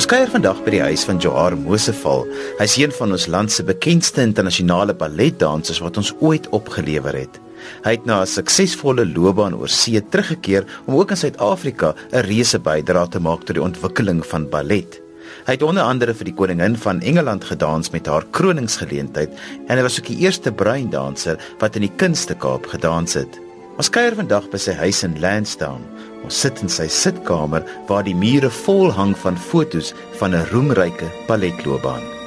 Ons kuier vandag by die huis van Joar Moseval. Hy's een van ons land se bekendste internasionale balletdansers wat ons ooit opgelewer het. Hy het na 'n suksesvolle loopbaan oor see teruggekeer om ook in Suid-Afrika 'n reuse bydra te maak tot die ontwikkeling van ballet. Hy het onder andere vir die koningin van Engeland gedans met haar kroningsgeleentheid en hy was ook die eerste bruin danser wat in die Kunste Kaap gedans het. Ons kuier vandag by sy huis in Lansdowne. Ons sit in sy sitkamer waar die mure vol hang van fotos van 'n roemryke balletloopbaan.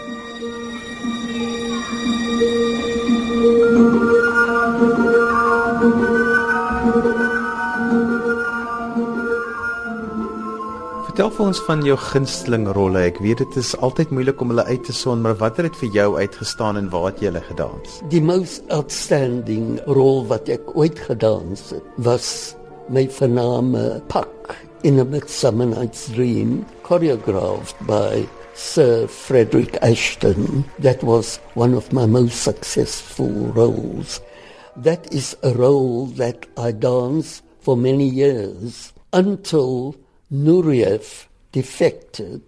Vertel vir ons van jou gunsteling rolle. Ek weet dit is altyd moeilik om hulle uit te son, maar watter het vir jou uitgestaan en waar het jy hulle gedans? Die most outstanding rol wat ek ooit gedans het, was my vername Puck in a Midsummer Night's Dream, choreographed by Sir Frederick Ashton. That was one of my most successful roles. That is a role that I danced for many years until Nureyev defected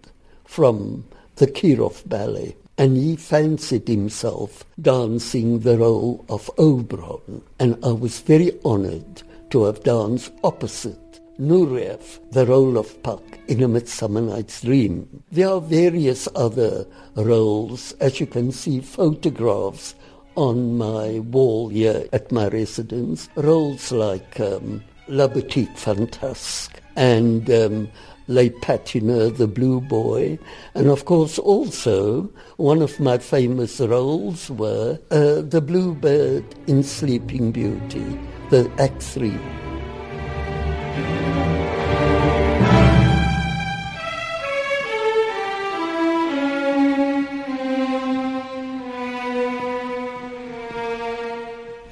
from the Kirov Ballet and he fancied himself dancing the role of Oberon. And I was very honored to have danced opposite Nureyev, the role of Puck in A Midsummer Night's Dream. There are various other roles, as you can see photographs on my wall here at my residence, roles like um, La Boutique Fantasque and um, Le Patineur, the Blue Boy, and of course also one of my famous roles were uh, the Bluebird in Sleeping Beauty, the Act Three.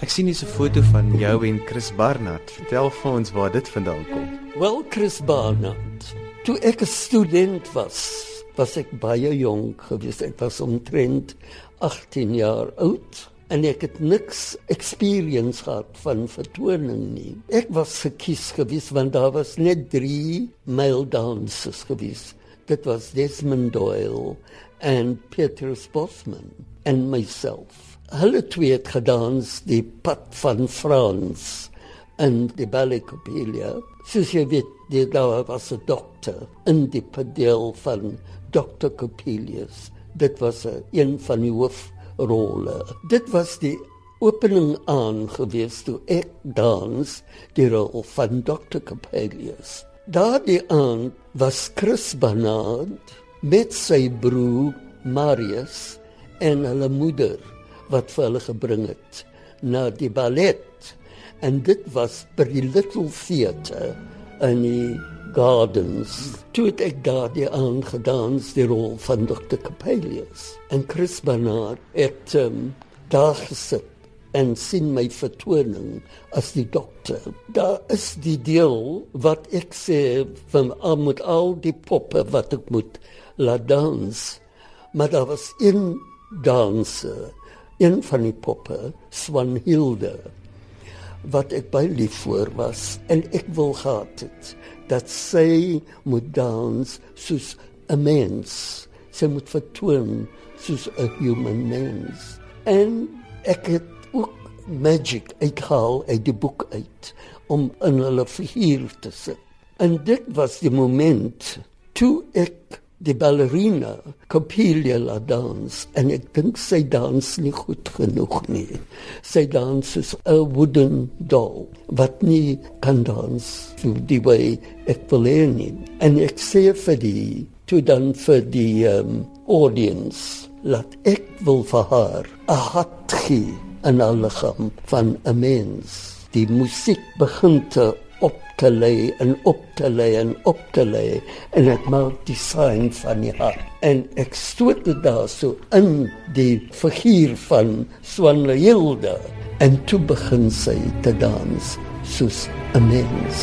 Ek sien hier 'n foto van jou en Chris Barnard. Vertel vir ons waar dit vandaan kom. Wel Chris Barnard, toe ek 'n student was, was ek baie jonk gewees. Ek was omtrent 18 jaar oud en ek het niks experience gehad van vertoning nie. Ek was gekies gewees want daar was net 3 male dancers gewees. Dit was Desmond Doyle en Peter Bosman en myself hulle twee het gedans die pad van Frans in die Ballet Copelia. Soos jy weet, die daar was 'n dokter in die padel van Dr. Copelius. Dit was een van die hoofrolle. Dit was die opening aan gewees toe ek dans die rol van Dr. Copelius. Daardie aand was Chris Barnard met sy broer Marius en hulle moeder wat vir hulle gebring het na die ballet en dit was by die little theater in die gardens toe het ek daar die aangedans die rol van Dr. Capelius en Chris Barnard het um, daar gesit en sien my vertoning as die dokter. Daar is die deel wat ek sê van al met al die poppe wat ek moet laat dans. Maar daar was een danser een van die poppe, Swanhilde, wat ek baie lief voor was en ek wil gehad het dat sy moet dans soos 'n mens. Sy moet vertoon soos 'n human mens. En ek het ook magic uitgehaal uit die boek uit om in hulle figuur te sit. En dit was die moment toe ek die ballerina Copelia la dans en ek dink sy dans nie goed genoeg nie. Sy dans soos 'n wooden doll wat nie kan dans so die way ek wil hê nie. En ek sê vir die toe dan vir die um, audience laat ek wil vir haar 'n hart gee aan alle liggaam van 'n mens. Die musiek begin te op te lê en op te lê en op te lê en ek maak die sign van die hart. En ek stoot dit daar so in die figuur van Swanhilde en toe begin sy te dans soos 'n mens.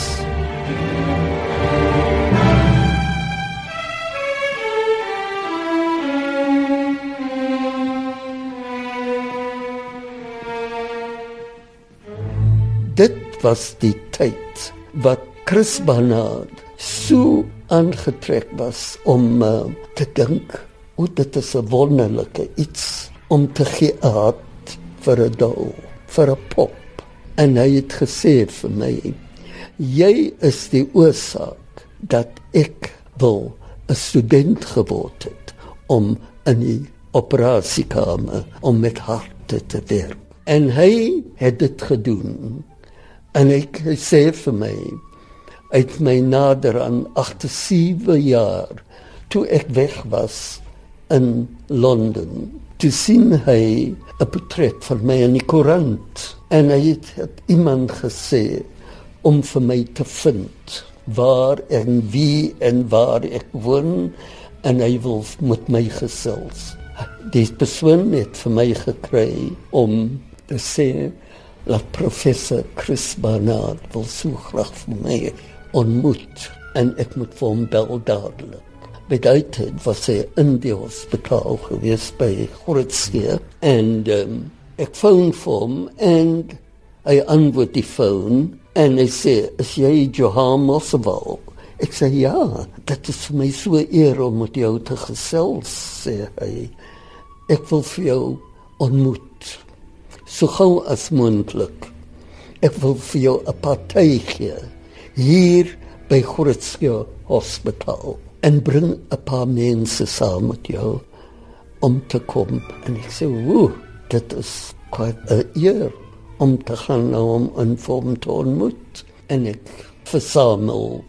Dit was die tyd wat Chris Barnard so aangetrek was om uh, te dink hoe dit is 'n wonderlike iets om te gee uit vir 'n doel, vir 'n pop. En hy het gesê vir my, jy is die oorsaak dat ek wil 'n student geword het om in die operasiekamer om met harte te werk. En hy het dit gedoen. En hy sê vir my uit my nader aan 87 jaar toe ek weg was in Londen te sien hy 'n portret van my in die koerant en hy het, het iemand gesê om vir my te vind waar en wie en waar ek woon en hy wil met my gesels. Die persoon het vir my gekry om te sê dat professor Chris Barnard wil so graag vir my ontmoet en ek moet vir hom bel dadelik. Beduidend was hy in die hospitaal gewees by Grootsee en um, ek foon vir hom en hy antwoord die foon en hy sê, is jy Johan Moswell? Ek sê, ja, dit is vir my so eer om met jou te gesels, sê hy. Ek wil vir jou ontmoet, so gauw as moendlik. Ek wil vir jou een partij gee, hier by Grootskie Hospitaal, en bring een paar mense saam met jou, om te kom. En ek sê, woe, dit is quite een eer, om te gaan nou om in vorm te ontmoet. En ek versamel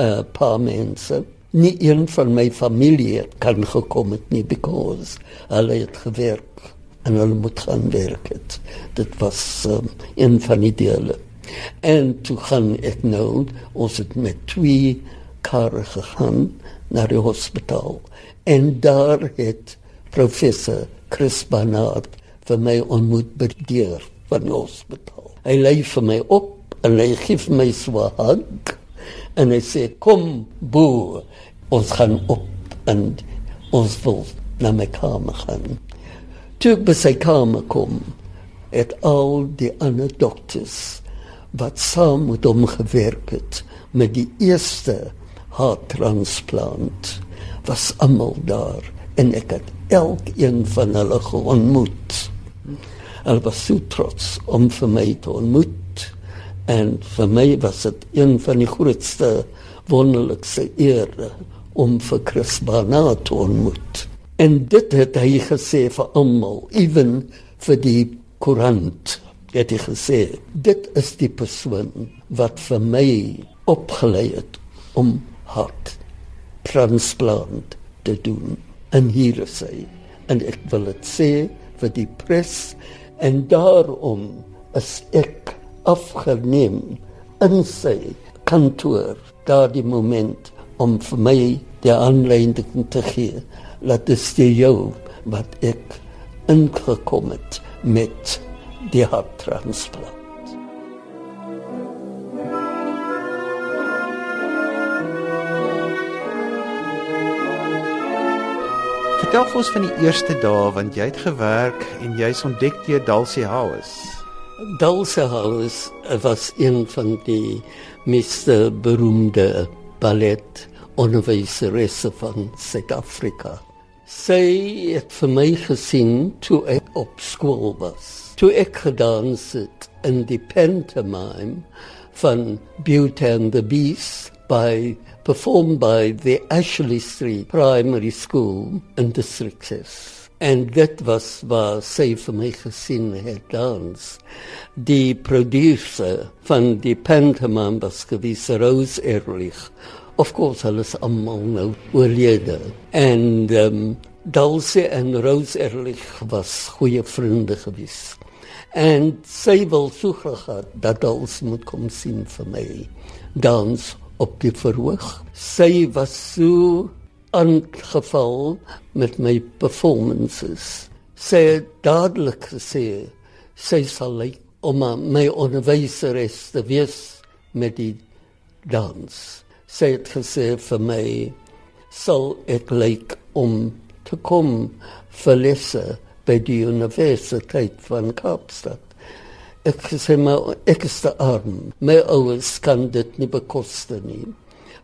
een paar mense, nie een van my familie kan gekom het nie because hulle het gewerk en hulle moet gaan werk het. Dit was um, een van die dele. En toe gaan ek nou, ons het met twee karre gegaan naar die hospitaal. En daar het professor Chris Barnard vir my ontmoet by die deur van die hospitaal. Hy lei vir my op en hy geef my so 'n hug en hy sê kom bo ons gaan op en ons wil na my kamer gaan toe by sy kamer kom het al die ander dokters wat saam met hom gewerk het met die eerste harttransplant was almal daar en ek het elkeen van hulle ontmoet. Hulle was so trots om vir my te ontmoet en vir my was dit een van die grootste wonderlikste ere om vir Chris Barnard te ontmoet. En dit het hy gesê vir almal, ewen vir die koerant. Het hy gesê, dit is die persoon wat vir my opgelei het om hart transplant te doen. En hier is hy. En ek wil dit sê vir die pres en daarom is ek afgeneem in sy kantoor daardie moment om vir my die aanleiding te gee laat dit steë jou wat ek ingekom het met die harttransplant Vertel vir ons van die eerste dae want jy het gewerk en jy's ontdek deur Dulcie House. Dulce House was een van die meeste beroemde ballet onderwyseresse van Suid-Afrika. Sy het vir my gesien toe ek op skool was. Toe ek gedans het in die pantomime van Beauty and the Beast by performed by the Ashley Street Primary School in District 6 en dit was waar sy vir my gesien het dans die producer van die pantomime was gewees Rose Ehrlich of course alles almal nou oorlede en um, Dulce en Rose Ehrlich was goeie vriende gewees en sy wil so graag dat Dulce moet kom sien vir my dans op die verhoog sy was so aangeval met my performances. Sy het dadelik gesê sy sal lyk om my onderwyseres te wees met die dans. Sy het gesê vir my sal ek lyk om te kom vir lesse by die Universiteit van Kaapstad. ek sê maar ek is te arm. My ouers kan dit nie bekostig nie.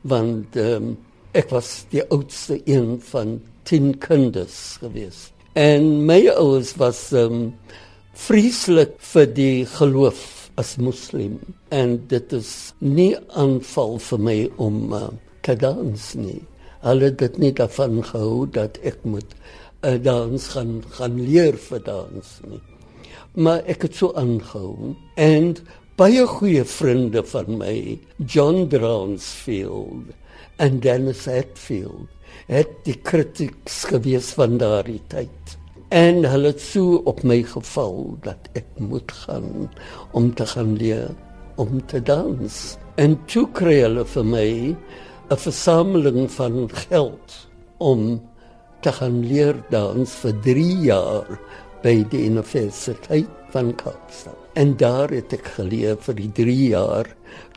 Want um, ek was die oudste een van 10 kinders gewees. En my ouers was um, vreeslik vir die geloof as moslim. En dit is nie aanval vir my om uh, te dans nie. Hulle het nie daarvan gehou dat ek moet uh, dans gaan gaan leer vir dans nie. Maar ek het so aangehou. En baie goeie vriende van my John Brownsfield en Dennis Hetfield het die kritieks gewees van daardie tyd en hulle het so op my geval dat ek moet gaan om te gaan leer om te dans en toe kry hulle vir my 'n versameling van geld om te gaan leer dans vir 3 jaar by die Universiteit van Kaapstad. En daar het ek geleer vir die 3 jaar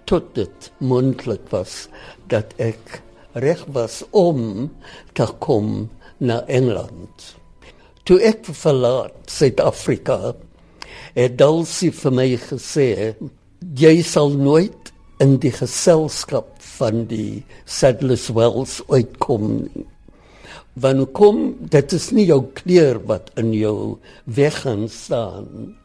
tot dit moontlik was dat ek reg was om te kom na Engeland. Toe ek verlaat Suid-Afrika, het Dulcie vir my gesê, jy sal nooit in die geselskap van die Sadler's Wells uitkom wanneer kom dit is nie jou kleur wat in jou weg gaan staan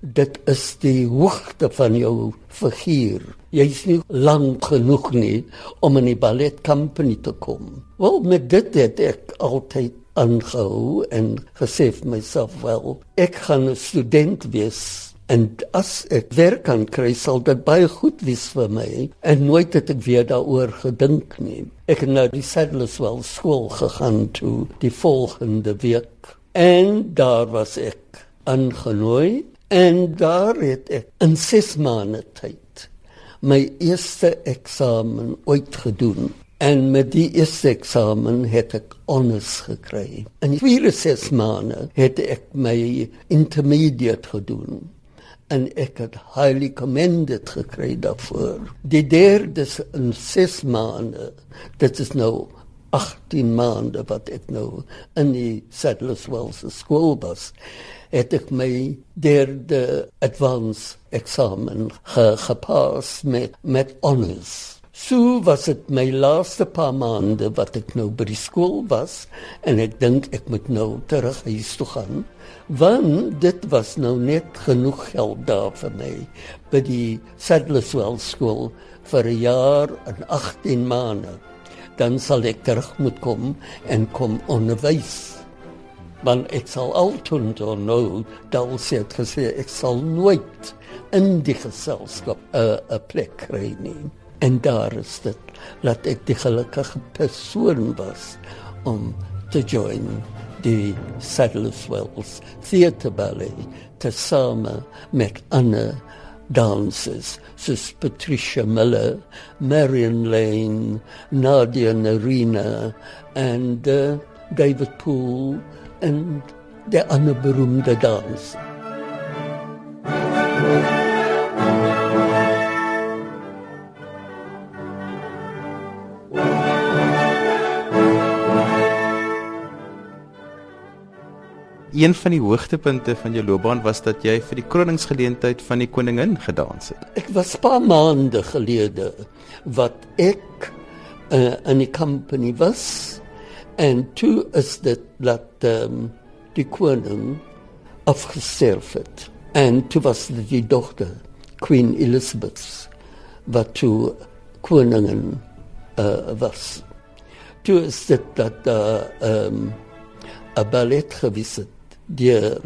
dit is die hoogte van jou figuur. Jy is nie lank genoeg nie om in die ballet company te kom. Wel met dit het ek altyd aangehou en gesê vir myself wel ek gaan 'n student wees En as ek werk kan kry, sal dit baie goed wees vir my. En nooit het ek weer daaroor gedink nie. Ek het nou die Sadlerswell skool gegaan toe die volgende week. En daar was ek aangenooi en daar het ek in 6 maande tyd my eerste eksamen ooit gedoen. En met die eerste eksamen het ek honors gekry. In 4 maande het ek my intermediate gedoen en ek het highly commended gekry daarvoor. Die derde in 6 maande. Dit is nou 18 maande wat ek nou in die Sadler's Wells skool was. Het ek my derde advance eksamen ge gepas met met honors. So was dit my laaste paar maande wat ek nou by die skool was en ek dink ek moet nou terug huis toe gaan want dit was nou net genoeg geld daar vir my by die Sadlerswell skool vir 'n jaar en 18 maande. Dan sal ek terug moet kom en kom onderwys want ek sal altyd nou dan sê ek gesê ek sal nooit in die geselskap 'n plek kry nie En daar is dit dat ek die gelukkige persoon was om te join die Sadler's Wells Theatre Ballet te same met ander dansers soos Patricia Miller, Marion Lane, Nadia Narina en uh, David Poole en die ander beroemde dansers. Een van die hoogtepunte van jou loopbaan was dat jy vir die kroningsgeleentheid van die koningin gedans het. Ek was paar maande gelede wat ek uh, in die company was en toe is dit dat um, die koning afgesterf het. En toe was dit die dogter Queen Elizabeth wat toe koningin uh, was. Toe is dit dat uh, um, 'n ballet gewees het deur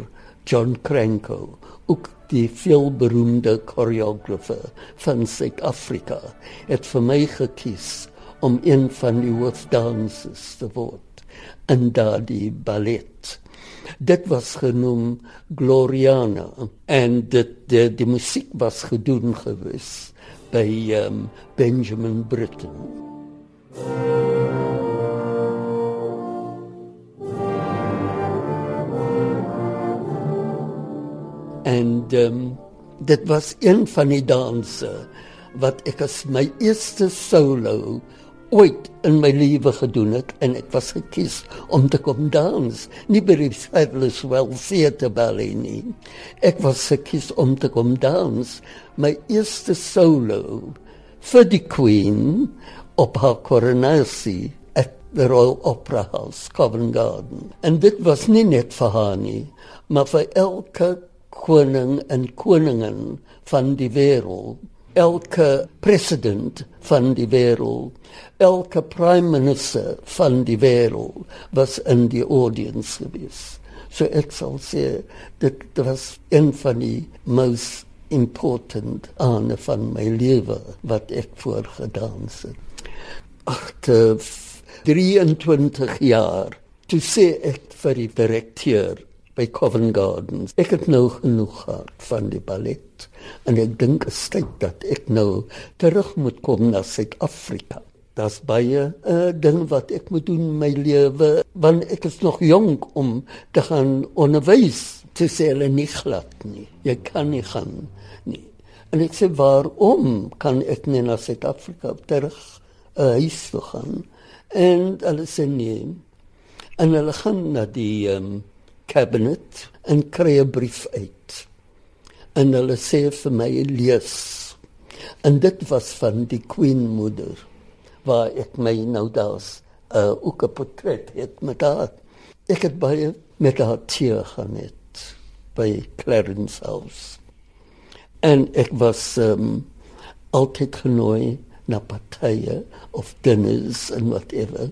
John Cranko, ook die veelberoemde choreographer van Suid-Afrika, het vir my gekies om een van die hoofdansers te word in daardie ballet. Dit was genoem Gloriana en dit die, die musiek was gedoen gewees by um, Benjamin Britten. En um, dit was een van die danse wat ek as my eerste solo ooit in my lewe gedoen het en ek was gekies om te kom dans. Nie by die Fabulous Well Theatre Ballet nie. Ek was gekies om te kom dans. My eerste solo vir die Queen op haar koronasie at the Royal Opera House Covent Garden. En dit was nie net vir haar nie maar vir elke koning en koningin van die wêreld elke president van die wêreld, elke prime minister van die wêreld was in die audience gewees. So ek sal sê dit was een van die most important ane van my lewe wat ek voorgedans het. Agter 23 jaar toe sê ek vir die direkteur by Covent Gardens. Ek het nou genoeg gehad van die ballet en ek dink dit is tyd dat ek nou terug moet kom na Suid-Afrika. Das baie 'n uh, eh, ding wat ek moet doen in my lewe want ek is nog jonk om te gaan onderwys te sê hulle nie glad nie. Jy kan nie gaan nie. En ek sê waarom kan ek nie na Suid-Afrika terug uh, huis toe gaan? En hulle sê nee. En hulle gaan na die um, cabinet en kry 'n brief uit. En hulle sê vir my lees. En dit was van die queen moeder waar ek my nou daar's 'n uh, ook 'n portret het met haar. Ek het baie met haar teer gaan het by Clarence House. En ek was um, altyd genooi na partye of dinners en whatever.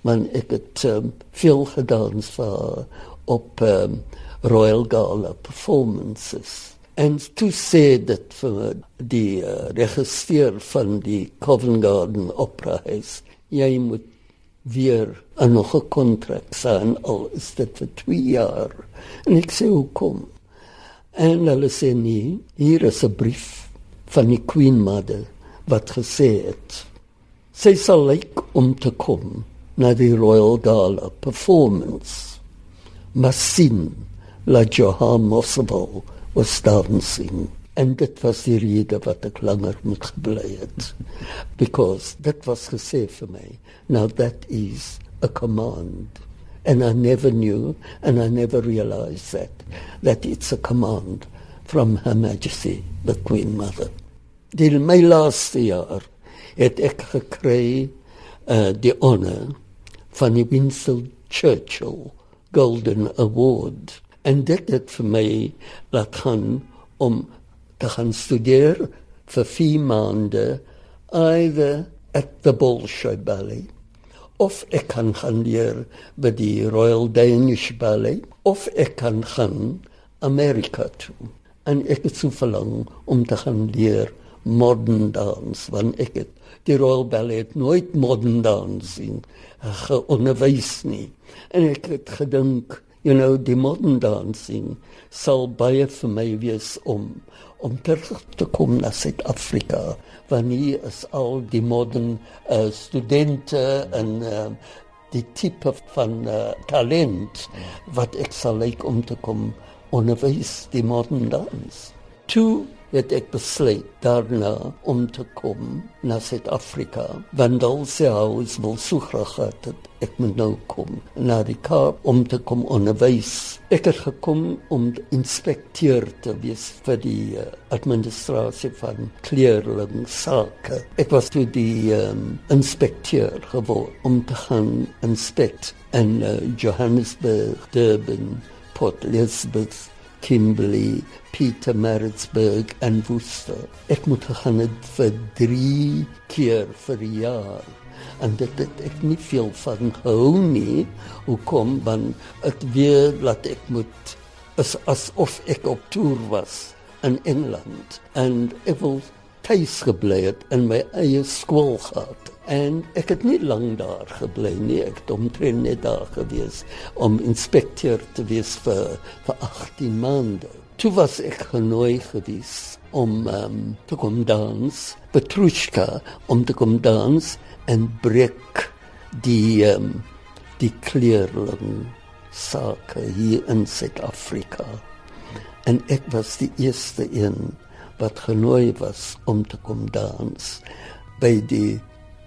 Man ek het um, veel gedans vir op um, Royal Gala performances. En toe sê dit vir die uh, regisseur van die Covent Garden Opera House, jy moet weer 'n nog 'n kontrak sign al is dit vir 2 jaar. En ek sê hoekom? En hulle sê nee, hier is 'n brief van die Queen Mother wat gesê het sy sal lyk om te kom na die Royal Gala performance Massin la Johan Mosselbal was dancing and dit was die rede wat ek langer moet gebly het. Because that was gesê vir my now that is a command. And I never knew and I never realized that that it's a command from her majesty the queen mother. Die my laaste jaar het ek gekry uh, die honor van die Winston Churchill Golden Award. En dit het vir my laat gaan om te gaan studeer vir 4 maande either at the Bolshoi Ballet of ek kan gaan leer by die Royal Danish Ballet of ek kan gaan Amerika toe. En ek het so verlang om te gaan leer modern dance want ek het die Royal Ballet nooit modern dancing geonderwys nie. En ek het gedink you know die modern dancing sal baie vir my wees om om terug te kom na Suid-Afrika wanneer is al die modern uh, studente en uh, die tipe van uh, talent wat ek sal lyk om te kom onderwys die modern dance toe het ek besluit daarna om te kom na Suid-Afrika. Want ons huis wil so graag het ek moet nou kom na die Kaap om te kom onderwys. Ek het gekom om inspekteur te wees vir die uh, administrasie van kleerling sake. Ek was toe die um, inspekteur geword om te gaan inspect in uh, Johannesburg, Durban, Port Elizabeth Kimberley, Pietermaritzburg en Worcester. Ek moet gegaan het vir 3 keer vir jaar. En dit het ek nie veel van gehou nie. Hoekom? Want dit weer laat ek moet is asof ek op toer was in Engeland en ek wil tuis gebly het in my eie skool gehad. En ek het nie lank daar gebly nie. Ek het omtrent net daar gewees om inspekteur te wees vir vir 18 maande. Toe was ek genooi gewees om um, te kom dans, Petrushka om te kom dans en breek die um, die kleerling sake hier in Suid-Afrika. En ek was die eerste een wat genooi was om te kom dans by die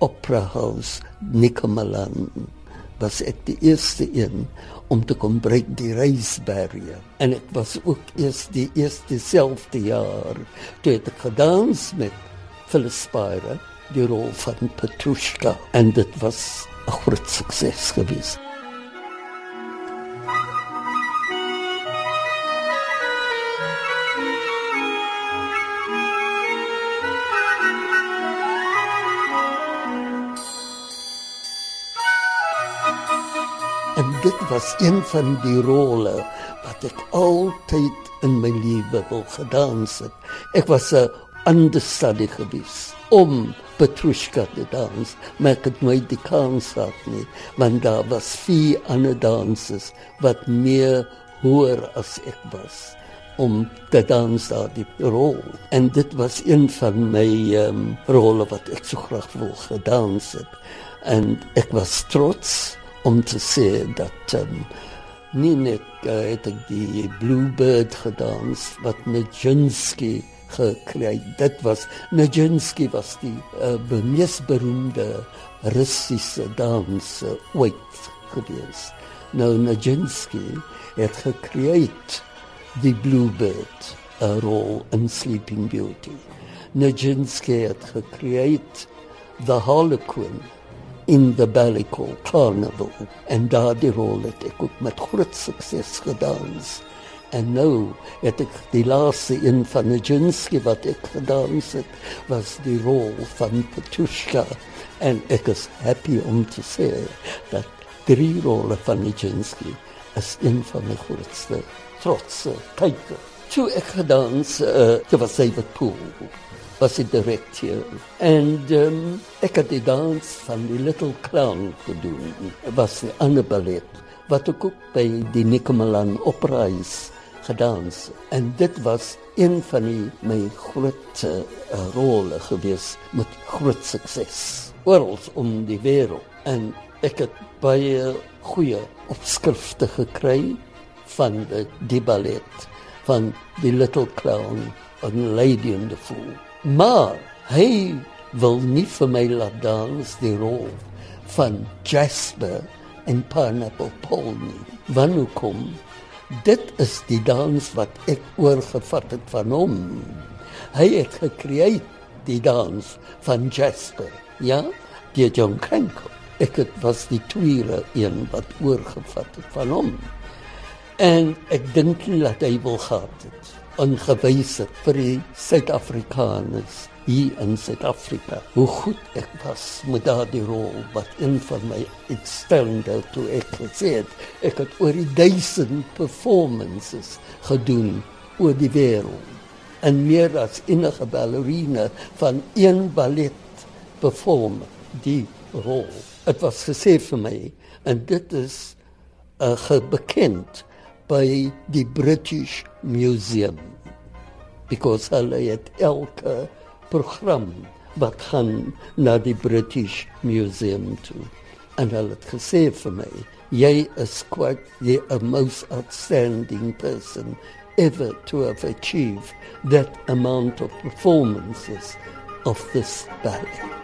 Opera House Nikomalan was ek die eerste een om te kom breek die reisbarrier. En dit was ook eers die eerste selfde jaar toe ek gedans met Phyllis Spire die rol van Petrushka. En dit was 'n groot sukses geweest was een van die rolle wat ek altyd in my lewe wil gedans het. Ek was 'n understudy gewees om Petrushka te dans, maar ek het nooit die kans gehad nie, want daar was vier ander dansers wat meer hoër as ek was om te dans daar die rol. En dit was een van my um, rolle wat ek so graag wil gedans het. En ek was trots om te sê dat um, nie net uh, het ek die Bluebird gedans wat Nijinsky gekry dit was Nijinsky was die uh, mees beroemde Russiese danser ooit gewees. Nou Nijinsky het gekry die Bluebird 'n rol in Sleeping Beauty. Nijinsky het gekry the Harlequin in the Ballycall Carnival en daardie rol het ek ook met groot sukses gedans. En nou het ek die laaste een van Nijinsky wat ek gedans het was die rol van Petushka en ek is happy om te sê dat drie rolle van Nijinsky is een van my grootste trotse kyk. Toe ek gedans, uh, dit was David Poole was die direkteur. En um, ek het die dans van die Little Clown gedoen. Was 'n ander ballet wat ek ook by die Nikomalan Operahuis gedans. En dit was een van die my groot uh, rolle gewees met groot sukses oral om die wêreld. En ek het baie goeie opskrifte gekry van die, die ballet van die Little Clown en Lady in the Fool. Maar hy wil nie vir my laat dans die rol van Jasper in Pineapple Paul nie. Wanneer kom dit is die dans wat ek oorgevat het van hom. Hy het gekreë die dans van Jasper, ja, die John Krenko. Ek het was die tweede een wat oorgevat het van hom. En ek dink nie dat hy wil gehad het aangewys het vir die Suid-Afrikaners hier in Suid-Afrika. Hoe goed ek was met daardie rol wat een van my uitstekende toe ek gesê het. Ek het oor die duisend performances gedoen oor die wêreld. En meer as enige ballerina van een ballet perform die rol. Dit was gesê vir my en dit is uh, gebekend by die British Museum because hulle het elke program wat gaan na die British Museum toe. En hulle het gesê vir my jy is quite the most outstanding person ever to have achieved that amount of performances of this ballet